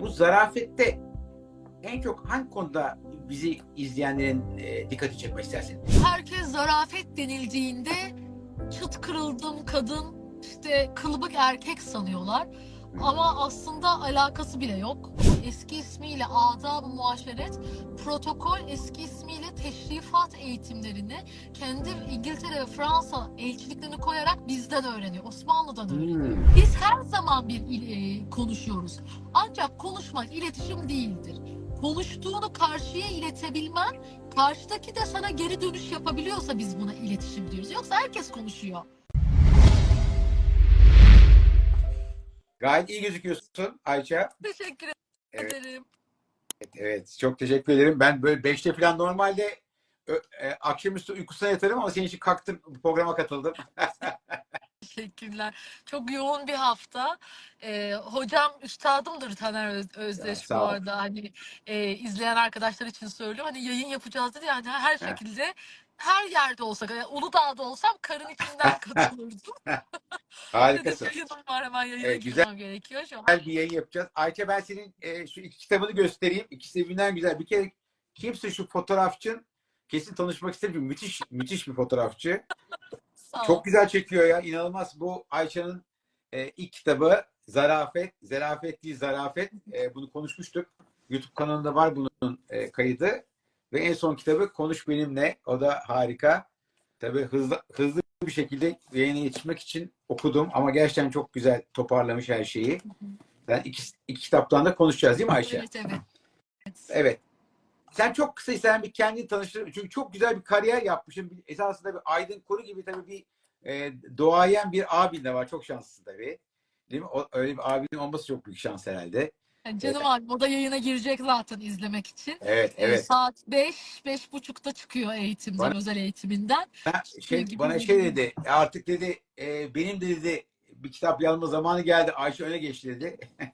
bu zarafette en çok hangi konuda bizi izleyenlerin e, dikkati çekmek istersin? Herkes zarafet denildiğinde çıt kırıldım kadın işte kılıbık erkek sanıyorlar. Ama aslında alakası bile yok. Eski ismiyle adab-ı muaşeret, protokol eski ismiyle teşrifat eğitimlerini kendi İngiltere ve Fransa elçiliklerini koyarak bizden öğreniyor. Osmanlı'dan öğreniyor. Hmm. Biz her zaman bir e, konuşuyoruz. Ancak konuşmak iletişim değildir. Konuştuğunu karşıya iletebilmen, karşıdaki de sana geri dönüş yapabiliyorsa biz buna iletişim diyoruz. Yoksa herkes konuşuyor. Gayet iyi gözüküyorsun Ayça. Teşekkür Evet. ederim. Evet, evet, çok teşekkür ederim. Ben böyle 5'te falan normalde e, akşamüstü uykusuna yatarım ama senin için kalktım programa katıldım. Teşekkürler. Çok yoğun bir hafta. Ee, hocam üstadımdır Taner Öz- Özdeş Ya, bu sağ ol. arada. Hani e, izleyen arkadaşlar için söylüyorum. Hani yayın yapacağız dedi. Yani her şekilde her yerde olsak, yani Uludağ'da olsam karın içinden katılırdım. Harikasın. Dedim, yayınım var hemen yayına Evet, güzel. gerekiyor. Şu an. Güzel bir yayın yapacağız. Ayça ben senin e, şu iki kitabını göstereyim. İkisi de birbirinden güzel. Bir kere kimse şu fotoğrafçın kesin tanışmak isterim. Müthiş müthiş bir fotoğrafçı. Çok güzel çekiyor ya. İnanılmaz. Bu Ayça'nın e, ilk kitabı Zarafet. Zarafet değil Zarafet. E, bunu konuşmuştuk. YouTube kanalında var bunun e, kaydı. Ve en son kitabı Konuş Benimle. O da harika. Tabii hızlı hızlı bir şekilde yayına yetişmek için okudum ama gerçekten çok güzel toparlamış her şeyi. Yani iki, iki kitaptan da konuşacağız değil mi Ayşe? Evet evet. Evet. Sen çok kısa sen bir kendini tanıştır. Çünkü çok güzel bir kariyer yapmışsın. Esasında bir Aydın Koru gibi tabii bir e, doğayan bir abin de var. Çok şanslısın tabii. Değil mi? O, öyle bir abinin olması çok büyük şans herhalde. Canım abi o da yayına girecek zaten izlemek için. Evet, Ee, evet. saat 5, beş buçukta çıkıyor eğitimden, Bana- özel eğitiminden. Ha, şey, gibi bana bir- şey dedi. Artık dedi e, benim de dedi bir kitap yazma zamanı geldi. Ayşe öne geçti dedi.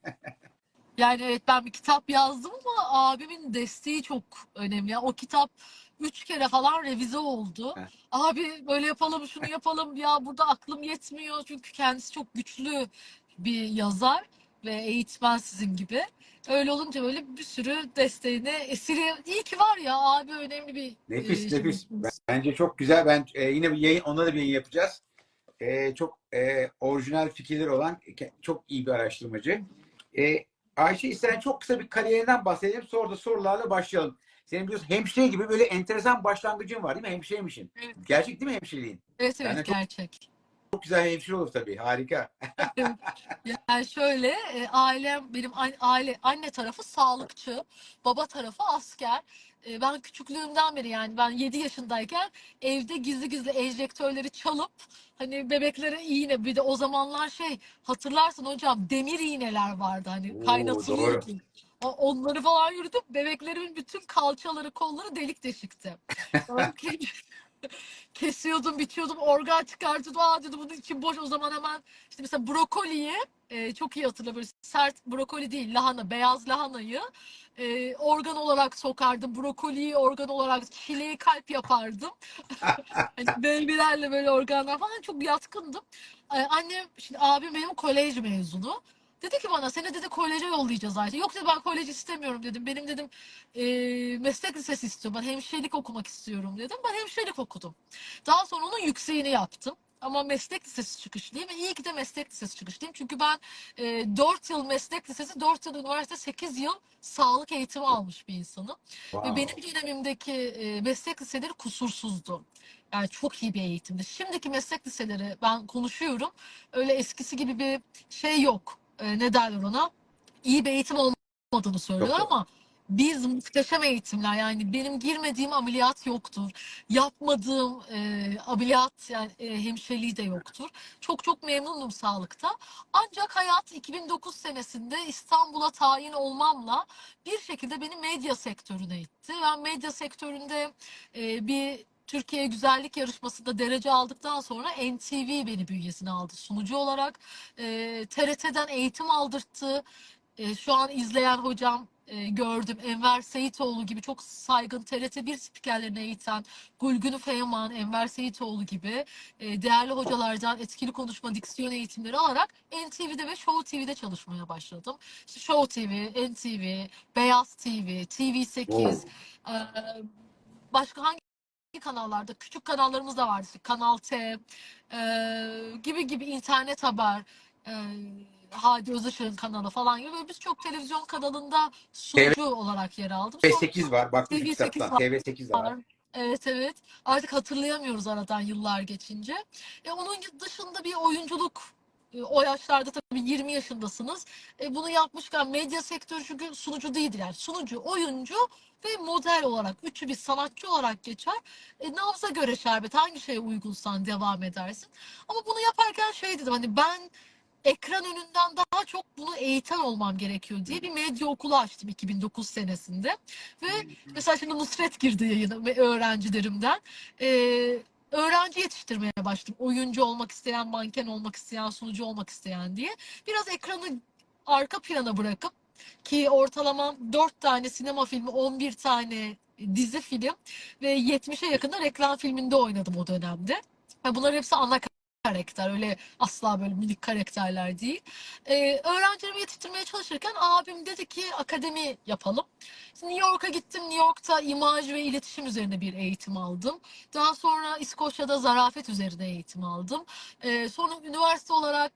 Yani evet ben bir kitap yazdım ama abimin desteği çok önemli. Yani o kitap üç kere falan revize oldu. Heh. Abi böyle yapalım şunu yapalım ya burada aklım yetmiyor. Çünkü kendisi çok güçlü bir yazar ve eğitmen sizin gibi. Öyle olunca böyle bir sürü desteğine esiri iyi ki var ya abi önemli bir Nefis, e, şey. nefis. Bence çok güzel. Ben e, yine bir yayın, onunla da bir yayın yapacağız. E, çok e, orijinal fikirler olan çok iyi bir araştırmacı. E, Ayşe sen çok kısa bir kariyerinden bahsedelim. Sonra da sorularla başlayalım. Senin biliyorsun hemşire gibi böyle enteresan başlangıcın var değil mi? Hemşireymişsin. Evet. Gerçek değil mi hemşireliğin? Evet evet gerçek. Çok güzel hemşire olur tabii. Harika. Yani şöyle e, ailem benim an- aile anne tarafı sağlıkçı, baba tarafı asker. E, ben küçüklüğümden beri yani ben 7 yaşındayken evde gizli gizli enjektörleri çalıp hani bebeklere iğne bir de o zamanlar şey hatırlarsın hocam demir iğneler vardı hani Oo, kaynatılıyor doğru. ki. O- Onları falan yürüdüm. Bebeklerimin bütün kalçaları, kolları delik deşikti. Sonra Kesiyordum, biçiyordum, organ çıkartıyordum. Aa dedim bunun için boş. O zaman hemen işte mesela brokoliyi e, çok iyi hatırlıyorum. Böyle sert brokoli değil, lahana, beyaz lahanayı e, organ olarak sokardım. Brokoliyi organ olarak, çileği kalp yapardım. hani babylerle böyle organlar falan çok yatkındım. E, annem, şimdi abim benim kolej mezunu. Dedi ki bana seni dedi koleje yollayacağız Ayşe. Yok dedi ben kolej istemiyorum dedim. Benim dedim e, meslek lisesi istiyorum. Ben hemşirelik okumak istiyorum dedim. Ben hemşirelik okudum. Daha sonra onun yükseğini yaptım. Ama meslek lisesi çıkışlıyım ve iyi ki de meslek lisesi çıkışlıyım. Çünkü ben e, 4 yıl meslek lisesi, 4 yıl üniversite, 8 yıl sağlık eğitimi almış bir insanım. Wow. Ve benim dönemimdeki e, meslek liseleri kusursuzdu. Yani çok iyi bir eğitimdi. Şimdiki meslek liseleri ben konuşuyorum. Öyle eskisi gibi bir şey yok. E, ne derler ona? İyi bir eğitim olmadığını yok. ama biz muhteşem eğitimler yani benim girmediğim ameliyat yoktur. Yapmadığım e, ameliyat yani e, hemşireliği de yoktur. Çok çok memnunum sağlıkta. Ancak hayat 2009 senesinde İstanbul'a tayin olmamla bir şekilde beni medya sektörüne itti. Ben medya sektöründe e, bir Türkiye Güzellik Yarışması'nda derece aldıktan sonra NTV beni bünyesine aldı sunucu olarak. E, TRT'den eğitim aldırttı. e, şu an izleyen hocam e, gördüm. Enver Seyitoğlu gibi çok saygın TRT1 spikerlerini eğiten Gülgün Feyman, Enver Seyitoğlu gibi e, değerli hocalardan etkili konuşma diksiyon eğitimleri alarak NTV'de ve Show TV'de çalışmaya başladım. İşte Show TV, NTV, Beyaz TV, TV8, Wow. e, başka hangi kanallarda küçük kanallarımız da vardı. Kanal T e, gibi gibi internet haber e, Hadi Özışık'ın kanalı falan gibi böyle biz çok televizyon kanalında sunucu olarak yer aldım. Sonra TV8 var. Şu TV8 kitaptan. var. TV8 de var. var. Evet evet. Artık hatırlayamıyoruz aradan yıllar geçince. E, onun dışında bir oyunculuk o yaşlarda tabii 20 yaşındasınız. E, bunu yapmışken medya sektörü çünkü sunucu değildir yani. Sunucu, oyuncu ve model olarak üçü bir sanatçı olarak geçer. E, nabza göre şerbet hangi şeye uygunsan devam edersin. Ama bunu yaparken şey dedim hani ben ekran önünden daha çok bunu eğiten olmam gerekiyor diye bir medya okulu açtım 2009 senesinde. Ve mesela şimdi Nusret girdi yayına öğrencilerimden. Ee, öğrenci yetiştirmeye başladım. Oyuncu olmak isteyen, manken olmak isteyen, sunucu olmak isteyen diye. Biraz ekranı arka plana bırakıp ki ortalama 4 tane sinema filmi, 11 tane dizi film ve 70'e yakında reklam filminde oynadım o dönemde. Ve bunların hepsi ana karakter. Öyle asla böyle minik karakterler değil. Ee, öğrencilerimi yetiştirmeye çalışırken abim dedi ki akademi yapalım. Şimdi New York'a gittim. New York'ta imaj ve iletişim üzerine bir eğitim aldım. Daha sonra İskoçya'da zarafet üzerine eğitim aldım. Ee, sonra üniversite olarak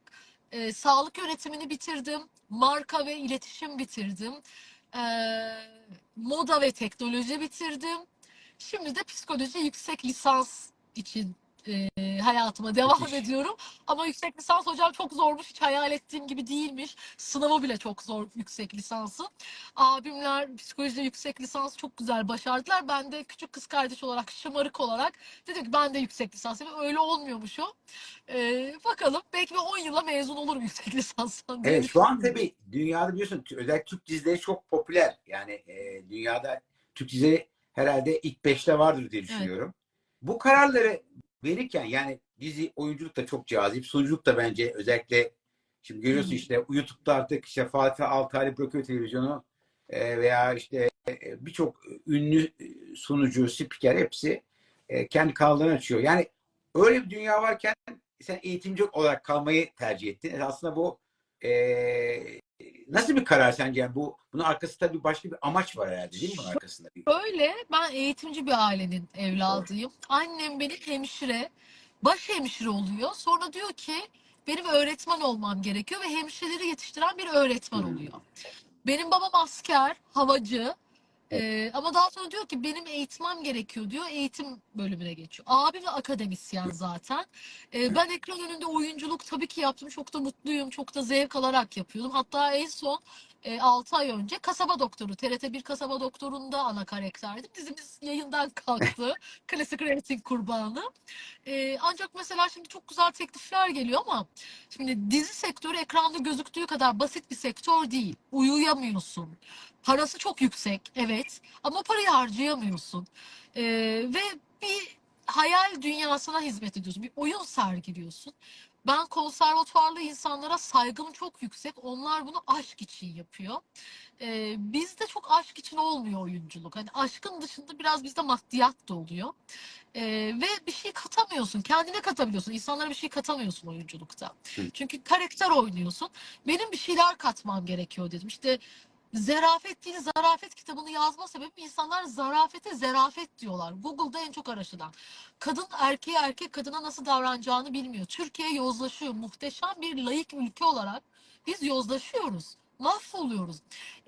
e, sağlık yönetimini bitirdim. Marka ve iletişim bitirdim. Ee, moda ve teknoloji bitirdim. Şimdi de psikoloji yüksek lisans için e, hayatıma devam Müthiş. ediyorum. Ama yüksek lisans hocam çok zormuş. Hiç hayal ettiğim gibi değilmiş. Sınavı bile çok zor yüksek lisansı. Abimler psikolojide yüksek lisans çok güzel başardılar. Ben de küçük kız kardeş olarak, şımarık olarak dedim ki ben de yüksek lisans yapayım. Öyle olmuyormuş o. E, bakalım belki bir 10 yıla mezun olurum yüksek lisanstan diye Evet şu an tabii dünyada biliyorsun özellikle Türk dizileri çok popüler. Yani e, dünyada Türk dizileri herhalde ilk beşte vardır diye düşünüyorum. Bu kararları verirken yani dizi oyunculuk da çok cazip. Sunuculuk da bence özellikle şimdi görüyorsun Hı. işte YouTube'da artık işte Fatih Altaylı bırakıyor televizyonu e, veya işte e, birçok ünlü e, sunucu, spiker hepsi kendi kanallarını açıyor. Yani öyle bir dünya varken sen eğitimci olarak kalmayı tercih ettin. Aslında bu e, nasıl bir karar sence? Yani bu bunun arkasında bir başka bir amaç var herhalde değil mi bunun arkasında? Bir... Böyle ben eğitimci bir ailenin evladıyım. Annem benim hemşire, baş hemşire oluyor. Sonra diyor ki benim öğretmen olmam gerekiyor ve hemşireleri yetiştiren bir öğretmen Hmm. oluyor. Benim babam asker, havacı. Ee, ama daha sonra diyor ki benim eğitmem gerekiyor diyor. Eğitim bölümüne geçiyor. Abim de akademisyen zaten. Ee, ben ekran önünde oyunculuk tabii ki yaptım. Çok da mutluyum. Çok da zevk alarak yapıyordum. Hatta en son e, 6 ay önce Kasaba Doktoru, TRT1 Kasaba Doktoru'nda ana karakterdim. Dizimiz yayından kalktı. Klasik reyting kurbanı. Ee, ancak mesela şimdi çok güzel teklifler geliyor ama şimdi dizi sektörü ekranda gözüktüğü kadar basit bir sektör değil. Uyuyamıyorsun. Parası çok yüksek, evet. Ama parayı harcayamıyorsun. Ee, ve bir hayal dünyasına hizmet ediyorsun. Bir oyun sergiliyorsun. Ben konservatuvarlı insanlara saygım çok yüksek. Onlar bunu aşk için yapıyor. Ee, bizde çok aşk için olmuyor oyunculuk. Hani aşkın dışında biraz bizde maddiyat da oluyor. Ee, ve bir şey katamıyorsun. Kendine katabiliyorsun. İnsanlara bir şey katamıyorsun oyunculukta. Hı. Çünkü karakter oynuyorsun. Benim bir şeyler katmam gerekiyor dedim. İşte Zerafet değil zarafet kitabını yazma sebebim insanlar zarafete zerafet diyorlar. Google'da en çok araştırılan. Kadın erkeğe erkek kadına nasıl davranacağını bilmiyor. Türkiye yozlaşıyor. Muhteşem bir layık ülke olarak biz yozlaşıyoruz. Mahvoluyoruz.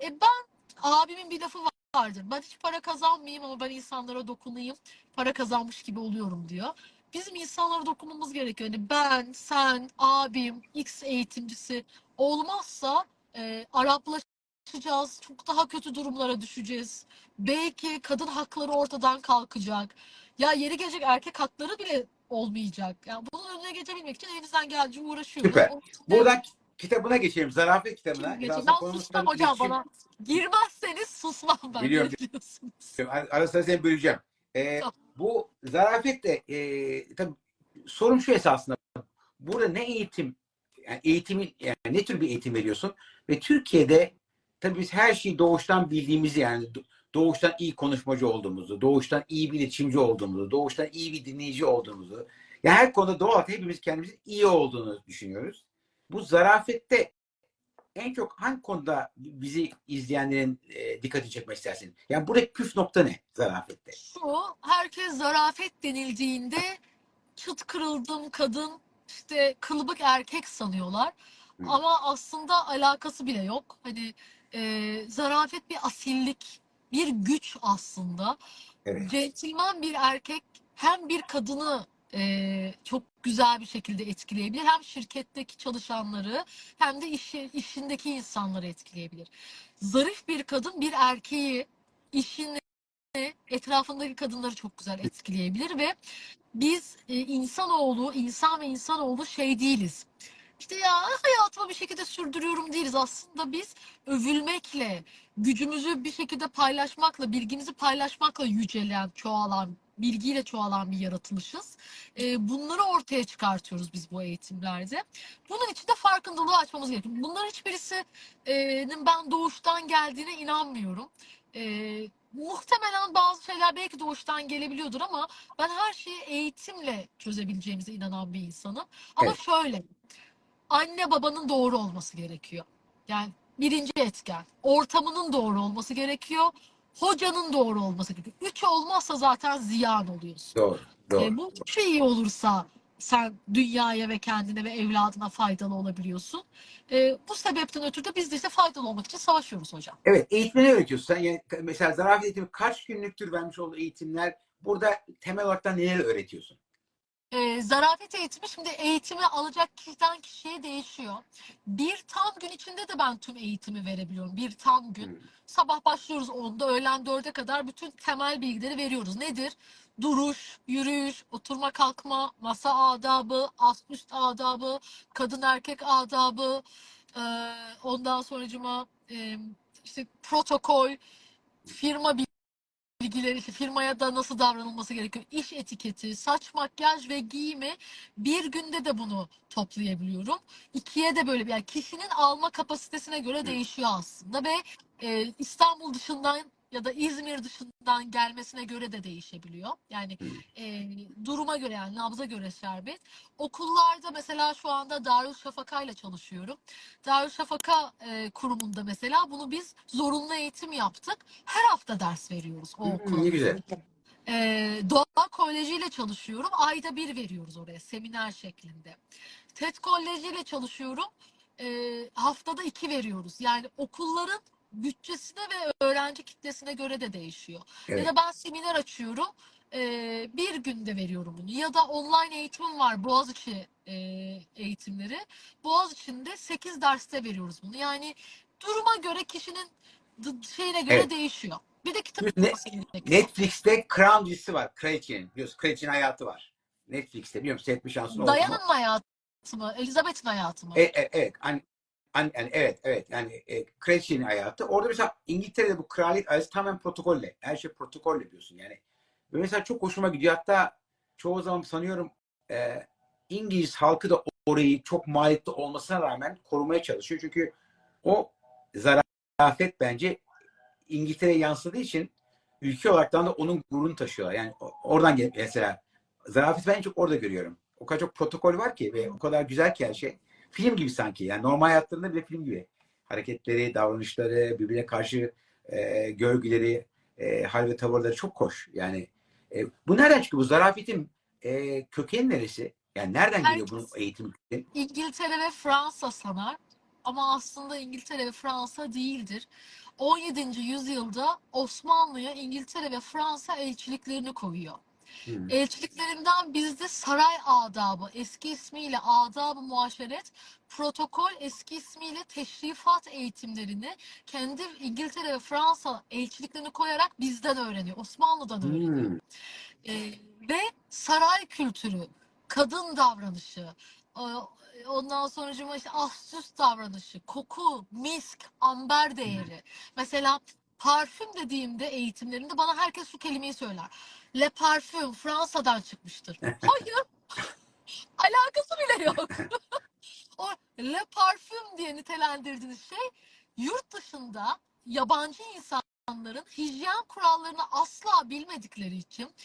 E ben abimin bir lafı vardır. Ben hiç para kazanmayayım ama ben insanlara dokunayım. Para kazanmış gibi oluyorum diyor. Bizim insanlara dokunmamız gerekiyor. Yani ben, sen, abim, X eğitimcisi olmazsa e, Araplaşacağız. Çok daha kötü durumlara düşeceğiz. Belki kadın hakları ortadan kalkacak. Ya yeri gelecek erkek hakları bile olmayacak. Yani bunun önüne geçebilmek için elimizden geldiğince uğraşıyoruz. Süper. Onun için de- Buradan kitabına geçelim. Zarafet kitabına. Şimdi geçeyim. Esasında Ben konumuz susmam tabii hocam iletişim. bana. Girmezseniz susmam ben. Biliyorum. Ar- Ara sıra seni böleceğim. Ee, Tamam. bu zarafet de e, tabii sorum şu esasında. Burada ne eğitim yani eğitimin yani ne tür bir eğitim veriyorsun ve Türkiye'de tabii biz her şeyi doğuştan bildiğimizi yani do- doğuştan iyi konuşmacı olduğumuzu, doğuştan iyi bir iletişimci olduğumuzu, doğuştan iyi bir dinleyici olduğumuzu, yani her konuda doğal hepimiz kendimizin iyi olduğunu düşünüyoruz. Bu zarafette en çok hangi konuda bizi izleyenlerin e, dikkati çekmek istersin? Yani buradaki püf nokta ne zarafette? Şu, herkes zarafet denildiğinde çıt kırıldım kadın, işte kılıbık erkek sanıyorlar. Hı. Ama aslında alakası bile yok. Hani e, zarafet bir asillik, bir güç aslında. Evet. Centilmen bir erkek hem bir kadını e, çok güzel bir şekilde etkileyebilir. Hem şirketteki çalışanları hem de işi, işindeki insanları etkileyebilir. Zarif bir kadın bir erkeği, işini, etrafındaki kadınları çok güzel etkileyebilir ve biz e, insanoğlu, insan ve insanoğlu şey değiliz. İşte ya hayatıma bir şekilde sürdürüyorum değiliz. Aslında biz övülmekle, gücümüzü bir şekilde paylaşmakla, bilgimizi paylaşmakla yücelen, çoğalan, bilgiyle çoğalan bir yaratılışız. E, bunları ortaya çıkartıyoruz biz bu eğitimlerde. Bunun için de farkındalığı açmamız gerekiyor. Bunların hiçbirisinin ben doğuştan geldiğine inanmıyorum. Muhtemelen bazı şeyler belki doğuştan gelebiliyordur ama ben her şeyi eğitimle çözebileceğimize inanan bir insanım. Ama Evet. şöyle, anne babanın doğru olması gerekiyor. Yani birinci etken. Ortamının doğru olması gerekiyor. Hocanın doğru olması gerekiyor. Üç olmazsa zaten ziyan oluyorsun. Doğru. Doğru. E, bu üçü iyi olursa sen dünyaya ve kendine ve evladına faydalı olabiliyorsun. E, bu sebepten ötürü de biz de işte faydalı olmak için savaşıyoruz hocam. Evet, eğitmeni öğretiyorsun. Sen yani mesela zarafet eğitimi kaç günlüktür vermiş olduğu eğitimler? Burada temel olarak neler öğretiyorsun? E, zarafet eğitimi şimdi eğitimi alacak kişiden kişiye değişiyor. Bir tam gün içinde de ben tüm eğitimi verebiliyorum. Bir tam gün. Hmm. Sabah başlıyoruz 10'da, öğlen 4'e kadar bütün temel bilgileri veriyoruz. Nedir? Duruş, yürüyüş, oturma kalkma, masa adabı, ast üst adabı, kadın erkek adabı, e, ondan sonracıma e, işte protokol, firma bilgileri, işte firmaya da nasıl davranılması gerekiyor, iş etiketi, saç makyaj ve giyimi bir günde de bunu toplayabiliyorum. İkiye de böyle bir yani kişinin alma kapasitesine göre değişiyor aslında ve e, İstanbul dışından ya da İzmir dışından gelmesine göre de değişebiliyor. Yani e, duruma göre yani nabza göre serbest. Okullarda mesela şu anda Darüşşafaka ile çalışıyorum. Darüşşafaka e, kurumunda mesela bunu biz zorunlu eğitim yaptık. Her hafta ders veriyoruz o Hmm, okula. ne güzel. Ee, Doğa Koleji ile çalışıyorum. Ayda bir veriyoruz oraya seminer şeklinde. TED Koleji ile çalışıyorum. Ee, haftada iki veriyoruz. Yani okulların bütçesine ve öğrenci kitlesine göre de değişiyor. Evet. Ya da ben seminer açıyorum. Ee, bir günde veriyorum bunu. Ya da online eğitimim var Boğaziçi e, eğitimleri. Boğaziçi'nde 8 derste veriyoruz bunu. Yani duruma göre kişinin şeyine göre Evet. değişiyor. Bir de kitap Ne-. Netflix'te Crown dizisi var. Kraliçenin. Biliyorsun Kraliçenin hayatı var. Netflix'te biliyorum seyretme şansın oldu mu? Diana'nın hayatı mı? Elizabeth'in hayatı mı? E, e, evet. Hani, yani evet, evet. Yani e, kraliçenin hayatı. Orada mesela İngiltere'de bu kraliyet ailesi tamamen protokolle. Her şey protokolle diyorsun yani. Ve mesela çok hoşuma gidiyor. Hatta çoğu zaman sanıyorum e, İngiliz halkı da orayı çok maliyetli olmasına rağmen korumaya çalışıyor. Çünkü o zarafet bence İngiltere'ye yansıdığı için ülke olaraktan da onun gururunu taşıyorlar. Yani oradan gel mesela zarafet ben en çok orada görüyorum. O kadar çok protokol var ki ve o kadar güzel ki her şey. Film gibi sanki. Yani normal hayatlarında bile film gibi. Hareketleri, davranışları, birbirine karşı e, görgüleri, e, hal ve tavırları çok hoş. Yani e, bu nereden çıkıyor? Bu zarafetin e, kökeni neresi? Yani nereden geliyor bunun eğitim? İngiltere ve Fransa sanar. Ama aslında İngiltere ve Fransa değildir. 17. yüzyılda Osmanlı'ya İngiltere ve Fransa elçiliklerini koyuyor. Hmm. Elçiliklerinden bizde saray adabı, eski ismiyle adab-ı muaşeret, protokol eski ismiyle teşrifat eğitimlerini kendi İngiltere ve Fransa elçiliklerini koyarak bizden öğreniyor. Osmanlı'dan öğreniyor. Hmm. Ee, ve saray kültürü, kadın davranışı, ondan sonra işte astüs davranışı, koku, misk, amber değeri. Mesela parfüm dediğimde eğitimlerinde bana herkes şu kelimeyi söyler. Le parfüm Fransa'dan çıkmıştır. Hayır. Alakası bile yok. o le parfüm diye nitelendirdiğiniz şey yurt dışında yabancı insanların hijyen kurallarını asla bilmedikleri için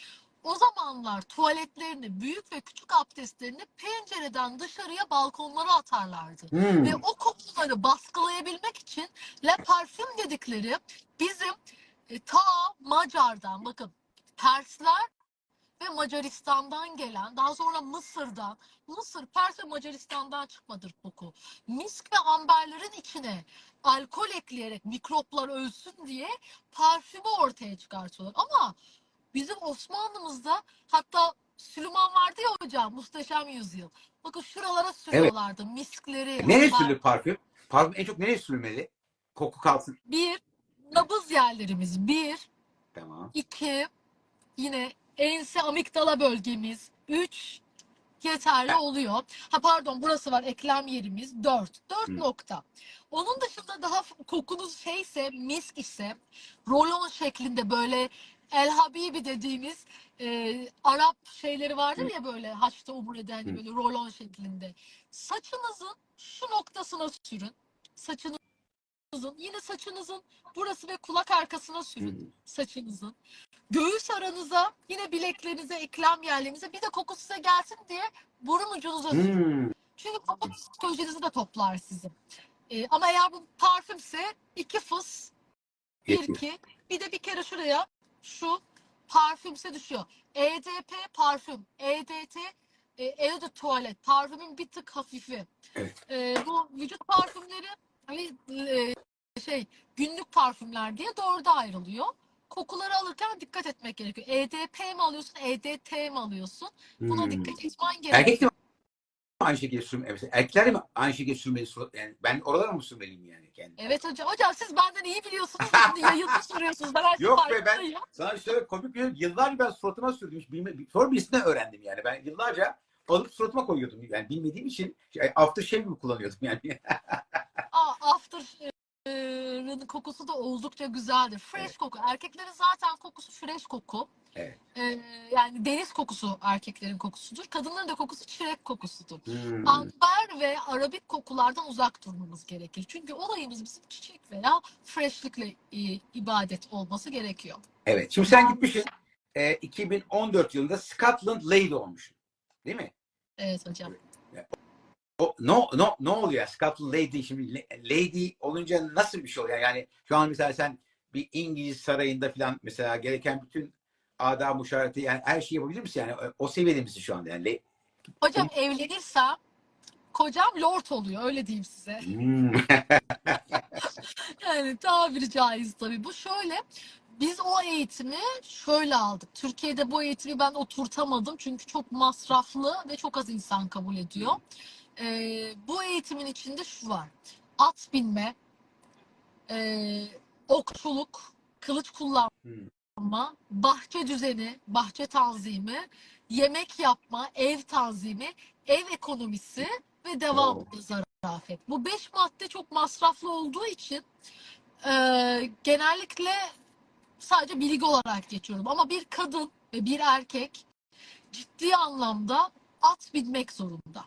o zamanlar tuvaletlerini, büyük ve küçük abdestlerini pencereden dışarıya balkonlara atarlardı. Hmm. Ve o kokuları baskılayabilmek için Le Parfüm dedikleri bizim e, ta Macar'dan bakın Persler ve Macaristan'dan gelen daha sonra Mısır'dan Mısır, Pers ve Macaristan'dan çıkmadır koku. Misk ve amberlerin içine alkol ekleyerek mikroplar ölsün diye parfümü ortaya çıkartıyorlar. Ama bizim Osmanlı'mızda hatta Süleyman vardı ya hocam Muhteşem Yüzyıl. Bakın şuralara sürüyorlardı miskleri. Nereye amber- sürülür parfüm? Parfüm en çok nereye sürülmeli? Koku kalsın. Bir, nabız yerlerimiz. Bir, Tamam. iki, yine ense amigdala bölgemiz. Üç, yeterli oluyor. Ha pardon burası var eklem yerimiz. Dört. Dört Hı. nokta. Onun dışında daha kokunuz şeyse, misk ise rolon şeklinde böyle El Habibi dediğimiz e, Arap şeyleri vardır ya böyle haçta umur eden Hı. böyle rolon şeklinde. Saçınızın şu noktasına sürün. Saçınızın yine saçınızın burası ve kulak arkasına sürün saçınızın. Göğüs aranıza, yine bileklerinize, eklem yerlerinize bir de koku size gelsin diye burun ucunuza sürün. Çünkü koku psikolojinizi de toplar sizin. Ee, ama eğer bu parfümse iki fıs, bir iki, bir de bir kere şuraya şu parfümse düşüyor. EDP parfüm, EDT e, eau de tuvalet, parfümün bir tık hafifi. Evet. Ee, bu vücut parfümleri hani e, şey günlük parfümler diye dörde ayrılıyor. Kokuları alırken dikkat etmek gerekiyor. EDP mi alıyorsun, EDT mi alıyorsun? Buna Hmm. dikkat etmen gerekiyor. Erkek de mi aynı şekilde sürmeli? Mesela erkekler de mi aynı şekilde sürmeli? Yani ben oralara mı sürmeliyim yani? kendim? Evet hocam. Hocam siz benden iyi biliyorsunuz. Yayında soruyorsunuz. Ben her Yok be, ben-. Sana şöyle komik bir şey. Yıllarca ben suratıma sürdüm. Hiç bilme, sonra birisinden öğrendim yani. Ben yıllarca alıp suratıma koyuyordum. Yani bilmediğim için şey, after shave mi kullanıyordum yani. Aa, after R'ın kokusu da oldukça güzeldir. Fresh Evet. koku. Erkeklerin zaten kokusu fresh koku. Evet. Ee, yani deniz kokusu erkeklerin kokusudur. Kadınların da kokusu çilek kokusudur. Hmm. Amber ve arabik kokulardan uzak durmamız gerekir. Çünkü olayımız bizim çiçek veya freshlikle e, ibadet olması gerekiyor. Evet. Şimdi sen gitmişsin. e, 2014 yılında Scotland Lady olmuşsun. Değil mi? Evet hocam. O, no, no, ne oluyor? Scotland Lady şimdi la- Lady olunca nasıl bir şey oluyor? Yani şu an mesela sen bir İngiliz sarayında falan mesela gereken bütün ada muşareti yani her şeyi yapabilir misin? Yani o- o seviyede misin şu anda? Yani Hocam evlenirsem kocam lord oluyor öyle diyeyim size. Hmm. Yani tabiri caiz tabii. Bu şöyle biz o eğitimi şöyle aldık. Türkiye'de bu eğitimi ben oturtamadım çünkü çok masraflı ve çok az insan kabul ediyor. Ee, bu eğitimin içinde şu var. At binme, e, okçuluk, kılıç kullanma, bahçe düzeni, bahçe tanzimi, yemek yapma, ev tanzimi, ev ekonomisi ve devamlı zarafet. Bu beş madde çok masraflı olduğu için e, genellikle sadece bilgi olarak geçiyorum. Ama bir kadın ve bir erkek ciddi anlamda at binmek zorunda.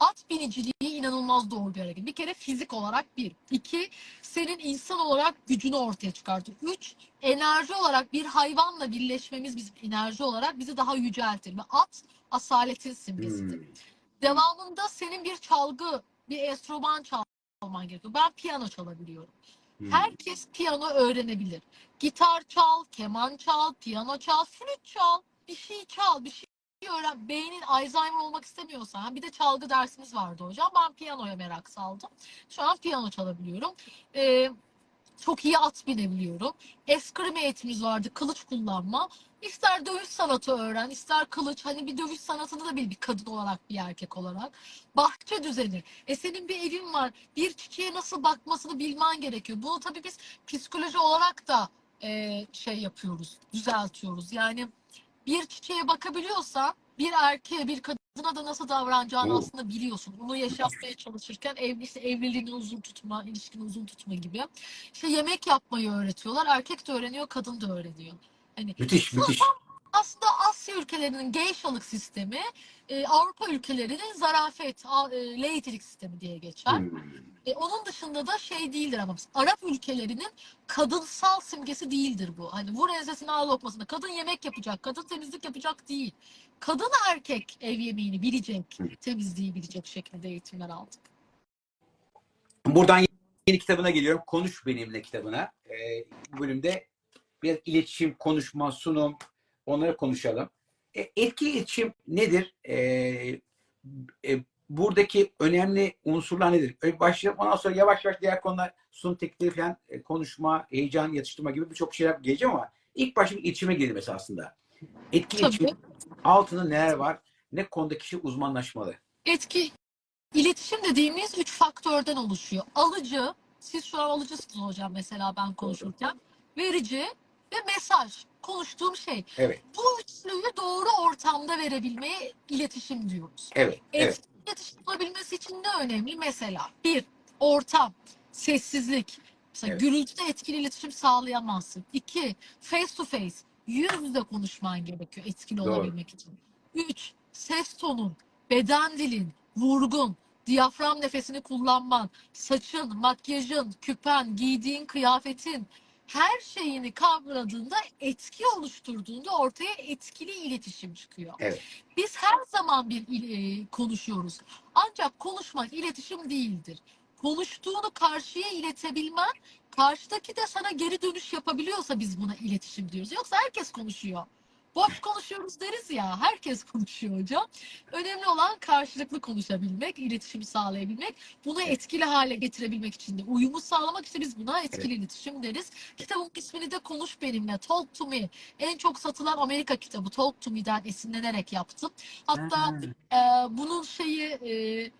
At biniciliği inanılmaz doğru bir hareket. Bir kere fizik olarak bir. İki, senin insan olarak gücünü ortaya çıkartır. Üç, enerji olarak bir hayvanla birleşmemiz bizim enerji olarak bizi daha yüceltir. Ve at asaletin simgesidir. Hmm. Devamında senin bir çalgı, bir enstrüman çalman gerekiyor. Ben piyano çalabiliyorum. Hmm. Herkes piyano öğrenebilir. Gitar çal, keman çal, piyano çal, flüt çal, bir şey çal, bir şey öğren. Beynin Alzheimer olmak istemiyorsan, bir de çalgı dersimiz vardı hocam. Ben piyanoya merak saldım. Şu an piyano çalabiliyorum. Ee, çok iyi at binebiliyorum. Eskrime eğitimimiz vardı, kılıç kullanma. İster dövüş sanatı öğren, ister kılıç. Hani bir dövüş sanatını da bil bir kadın olarak, bir erkek olarak. Bahçe düzeni. E senin bir evin var. Bir çiçeğe nasıl bakmasını bilmen gerekiyor. Bunu tabii biz psikoloji olarak da e, şey yapıyoruz, düzeltiyoruz. Yani bir çiçeğe bakabiliyorsan bir erkeğe, bir kadına da nasıl davranacağını Oo. aslında biliyorsun. Bunu yaşatmaya çalışırken evli, işte evliliğini uzun tutma, ilişkini uzun tutma gibi. İşte yemek yapmayı öğretiyorlar. Erkek de öğreniyor, kadın da öğreniyor. Hani Müthiş, müthiş. aslında Asya ülkelerinin geishalık sistemi, e, Avrupa ülkelerinin zarafet, a- e, sistemi diye geçer. Hmm. E, onun dışında da şey değildir ama Arap ülkelerinin kadınsal simgesi değildir bu. Hani vur ensesine al lokmasına. Kadın yemek yapacak, kadın temizlik yapacak değil. Kadın erkek ev yemeğini bilecek, Hı. temizliği bilecek şekilde eğitimler aldık. Buradan yeni kitabına geliyorum. Konuş Benimle kitabına. Ee, bu bölümde bir iletişim, konuşma, sunum onları konuşalım. E, etkili iletişim nedir? E, e, buradaki önemli unsurlar nedir? Öyle başlayalım. Ondan sonra yavaş yavaş diğer konular sunum teknikleri falan e, konuşma, heyecan yatıştırma gibi birçok şeyler geleceğim ama ilk başta iletişime girelim esasında. Tabii. iletişim altında neler var? Ne konuda kişi uzmanlaşmalı? Etki, iletişim dediğimiz üç faktörden oluşuyor. Alıcı, siz şu an alıcısınız hocam mesela ben konuşurken. Verici ve mesaj. Konuştuğum şey. Evet, Bu üçlüyü doğru ortamda verebilmeye iletişim diyoruz. evet, evet. Etkili iletişim olabilmesi için ne önemli? Mesela bir, ortam, sessizlik. Mesela Evet. gürültüde etkili iletişim sağlayamazsın. İki, face to face, yüz yüze konuşman gerekiyor etkili Doğru. olabilmek için. Üç, ses tonun, beden dilin, vurgun, diyafram nefesini kullanman, saçın, makyajın, küpen, giydiğin kıyafetin, her şeyini kavradığında, etki oluşturduğunda ortaya etkili iletişim çıkıyor. Evet. Biz her zaman bir e, konuşuyoruz. Ancak konuşmak iletişim değildir. Konuştuğunu karşıya iletebilmen, karşıdaki de sana geri dönüş yapabiliyorsa biz buna iletişim diyoruz. Yoksa herkes konuşuyor. Boş konuşuyoruz deriz ya. Herkes konuşuyor hocam. Önemli olan karşılıklı konuşabilmek, iletişimi sağlayabilmek. Bunu etkili hale getirebilmek için de uyumu sağlamak işte biz buna etkili iletişim deriz. Kitabın ismini de Konuş Benimle, Talk to Me. En çok satılan Amerika kitabı Talk to Me'den esinlenerek yaptım. Hatta Ha, ee, bunun şeyi e,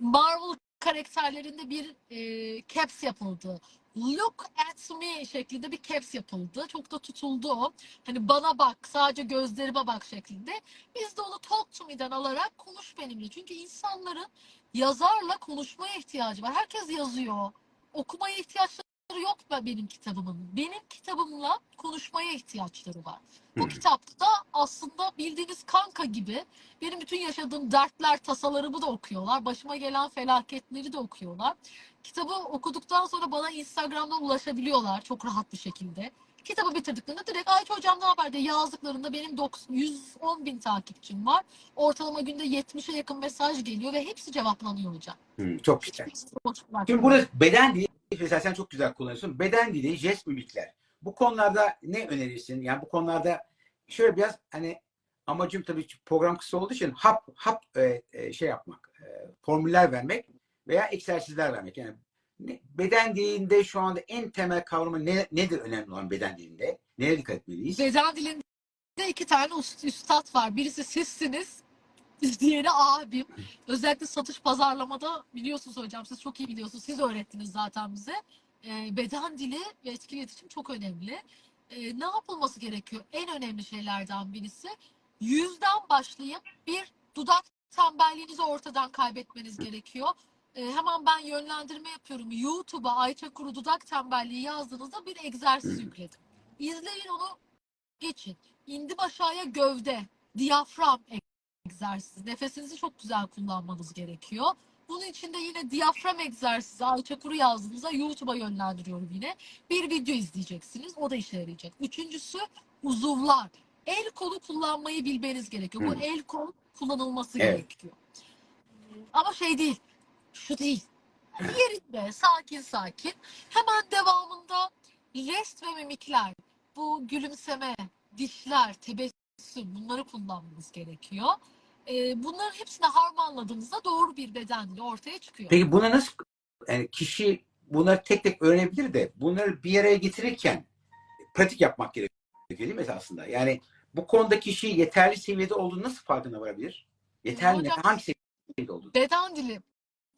Marvel karakterlerinde bir e, caps yapıldı. Look at me şeklinde bir caps yapıldı. Çok da tutuldu o. Hani bana bak, sadece gözlerime bak şeklinde. Biz de onu Talk to me'den alarak konuş benimle. Çünkü insanların yazarla konuşmaya ihtiyacı var. Herkes yazıyor. Okumaya ihtiyaçları yok mu benim kitabımın? Benim kitabımla konuşmaya ihtiyaçları var. Bu Hı. kitapta aslında bildiğiniz kanka gibi benim bütün yaşadığım dertler, tasalarımı da okuyorlar. Başıma gelen felaketleri de okuyorlar. Kitabı okuduktan sonra bana Instagram'dan ulaşabiliyorlar çok rahat bir şekilde. Kitabı bitirdiklerinde direkt Ayça hocam ne haber diye yazdıklarında benim 90 110 bin takipçim var. Ortalama günde 70'e yakın mesaj geliyor ve hepsi cevaplanıyor hocam. hmm, çok güzel. Şimdi burada beden dili, mesela sen çok güzel kullanıyorsun. Beden dili, jest mimikler. Bu konularda ne önerirsin? Yani bu konularda şöyle biraz hani amacım tabii program kısa olduğu için hap hap e, e, şey yapmak, e, formüller vermek veya egzersizler vermek. Yani beden dilinde şu anda en temel kavramı ne, nedir önemli olan beden dilinde? Nereye dikkat etmeliyiz? Beden dilinde iki tane üst- üstad var. Birisi sizsiniz, diğeri abim. Özellikle satış pazarlamada biliyorsunuz hocam, siz çok iyi biliyorsunuz. Siz öğrettiniz zaten bize. Ee, beden dili ve etkili iletişim çok önemli. Ee, ne yapılması gerekiyor? En önemli şeylerden birisi yüzden başlayıp bir dudak tembelliğinizi ortadan kaybetmeniz gerekiyor. Ee, hemen ben yönlendirme yapıyorum. YouTube'a Ayça Kuru dudak tembelliği yazdığınızda bir egzersiz Hı. yükledim. İzleyin onu geçin. İndim aşağıya gövde, diyafram egzersizi. Nefesinizi çok güzel kullanmanız gerekiyor. Bunun için de yine diyafram egzersizi Ayça Kuru yazdığınızda YouTube'a yönlendiriyorum yine. Bir video izleyeceksiniz. O da işe yarayacak. Üçüncüsü uzuvlar. El kolu kullanmayı bilmeniz gerekiyor. Bu Hı. el kol kullanılması Evet. gerekiyor. Ama şey değil. Şu değil. Yerinde sakin sakin. Hemen devamında jest ve mimikler. Bu gülümseme, dişler, tebessüm bunları kullanmanız gerekiyor. Ee, bunların hepsini harmanladığınızda doğru bir beden dili ortaya çıkıyor. Peki buna nasıl yani kişi bunları tek tek öğrenebilir de bunları bir araya getirirken pratik yapmak gerekiyor değil mi esasında? Yani bu konuda kişi yeterli seviyede olduğunu nasıl farkına varabilir? Yeterli? Hocam- Hangi seviyede olduğunu? beden dili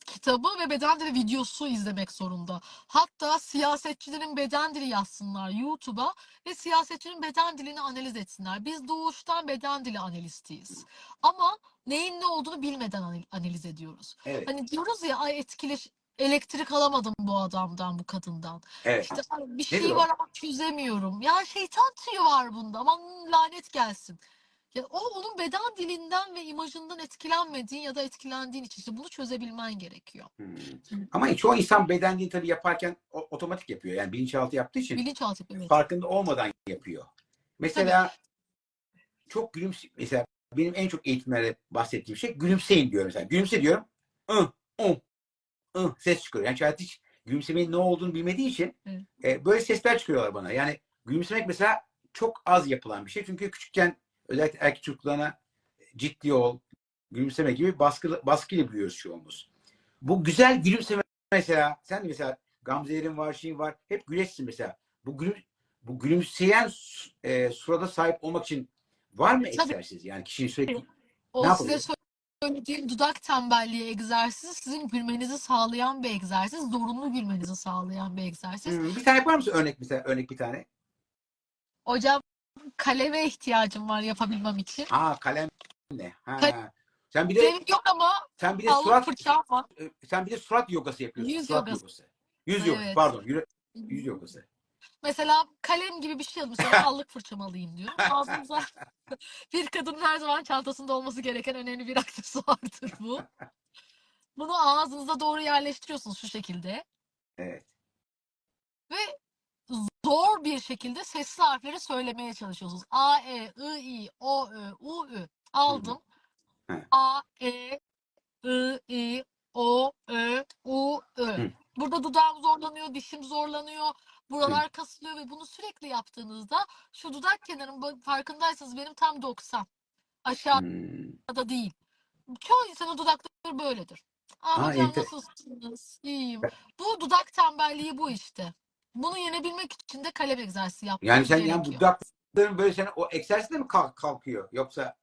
kitabı ve beden dili videosu izlemek zorunda. Hatta siyasetçilerin beden dili yazsınlar YouTube'a ve siyasetçinin beden dilini analiz etsinler. Biz doğuştan beden dili analistiyiz. Ama neyin ne olduğunu bilmeden anal- analiz ediyoruz. Evet. Hani diyoruz ya ay etkileş elektrik alamadım bu adamdan, bu kadından. Evet. İşte "Ay, bir Nedir şey o? var ama çözemiyorum. Ya şeytan tüyü var bunda. Aman lanet gelsin. Ya o onun beden dilinden ve imajından etkilenmediğin ya da etkilendiğin için işte bunu çözebilmen gerekiyor. Hmm. Ama çoğu insan beden dili tabii yaparken o- otomatik yapıyor. Yani bilinçaltı yaptığı için Bilinçaltı evet. farkında olmadan yapıyor. Mesela çok gülümse mesela benim en çok eğitimlerde bahsettiğim şey gülümseyin diyorum mesela. Gülümse diyorum. ı ı ı ses çıkıyor. Yani şayet hiç gülümsemenin ne olduğunu bilmediği için Evet. e, böyle sesler çıkıyorlar bana. Yani gülümsemek mesela çok az yapılan bir şey. Çünkü küçükken özellikle erkek çocuklarına ciddi ol, gülümseme gibi baskı, baskıyla biliyoruz çoğumuz. Bu güzel gülümseme mesela sen de mesela Gamze'lerin var, şeyin var. Hep güleçsin mesela. Bu gülüm, bu gülümseyen e, surada sahip olmak için var mı Tabii. egzersiz? Yani kişinin sürekli O Ne size yapabilir? söylediğim dudak tembelliği egzersizi sizin gülmenizi sağlayan bir egzersiz. Zorunlu gülmenizi sağlayan bir egzersiz. Hmm, bir tane yapar mısın örnek mesela örnek bir tane? Hocam kaleme ihtiyacım var yapabilmem için. Aa kalem ne? Ha. Kal- sen bir de Benim yok ama sen bir de surat fırçam var. e, sen bir de surat yogası yapıyorsun. Yüz surat yogası. Yüz yogası. Evet. Pardon. Yüre, yüz yogası. Mesela kalem gibi bir şey alayım. Mesela allık fırçamı alayım diyorum. Ağzınıza bir kadının her zaman çantasında olması gereken önemli bir aksesuardır bu. Bunu ağzınıza doğru yerleştiriyorsunuz şu şekilde. Evet. Ve zor bir şekilde sesli harfleri söylemeye çalışıyorsunuz. A, E, I, I, O, Ö, U, Ü. Aldım. Hı. A, E, I, I, O, Ö, U, Ö. Burada dudağım zorlanıyor, dişim zorlanıyor. Buralar kasılıyor ve bunu sürekli yaptığınızda şu dudak kenarım farkındaysanız benim tam 90. Aşağıda değil. Çoğu insanın dudakları böyledir. Aa Aa, hocam enter- nasılsınız? İyiyim. Bu dudak tembelliği bu işte. Bunu yenebilmek için de kalem egzersizi yapmak Yani sen gerekiyor. yani dudakların böyle sen o egzersizle mi kalk, kalkıyor? Yoksa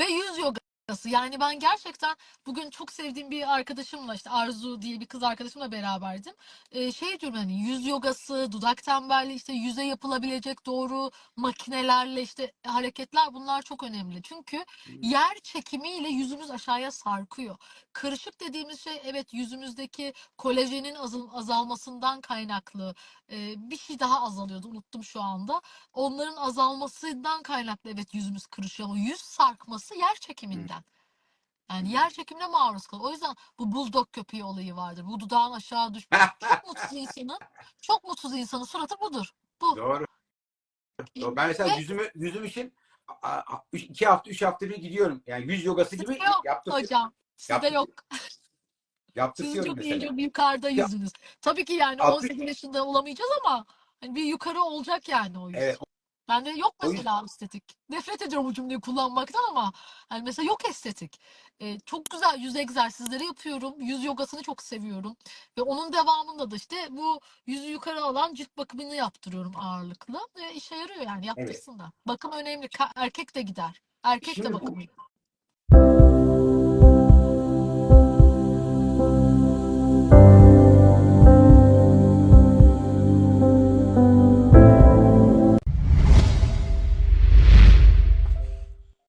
Ve yüz yogası. Yani ben gerçekten bugün çok sevdiğim bir arkadaşımla işte Arzu diye bir kız arkadaşımla beraberdim. Ee, şey diyorum hani yüz yogası, dudak tembelliği işte yüze yapılabilecek doğru makinelerle işte hareketler bunlar çok önemli. Çünkü yer çekimiyle yüzümüz aşağıya sarkıyor. Kırışık dediğimiz şey evet yüzümüzdeki kolajenin azal- azalmasından kaynaklı. Ee, bir şey daha azalıyordu unuttum şu anda. Onların azalmasından kaynaklı evet yüzümüz kırışıyor ama yüz sarkması yer çekiminden. Yani yer çekimine maruz kalıyor. O yüzden bu bulldog köpeği olayı vardır. Bu dudağın aşağı düş. Çok mutsuz insanın, çok mutsuz insanın suratı budur. Bu. doğru. Doğru. Ben mesela Ve- yüzümü yüzüm için iki hafta üç hafta bir gidiyorum. Yani yüz yogası gibi yok yaptır, hocam. Sizde yaptır- yok. Yaptırtıyorum çok iyi, mesela. çok yukarıda Ya- yüzünüz. Tabii ki yani Altı- 18 yaşında olamayacağız ama hani bir yukarı olacak yani o yüz. Evet. Bende yok mesela estetik. Nefret ediyorum bu cümleyi kullanmaktan ama hani mesela yok estetik. Ee, çok güzel yüz egzersizleri yapıyorum. Yüz yogasını çok seviyorum. Ve onun devamında da işte bu yüzü yukarı alan cilt bakımını yaptırıyorum ağırlıklı. Ve işe yarıyor yani yaptırsın da. Bakım önemli. Ka- erkek de gider. Erkek Şimdi de bu- bakım yapar.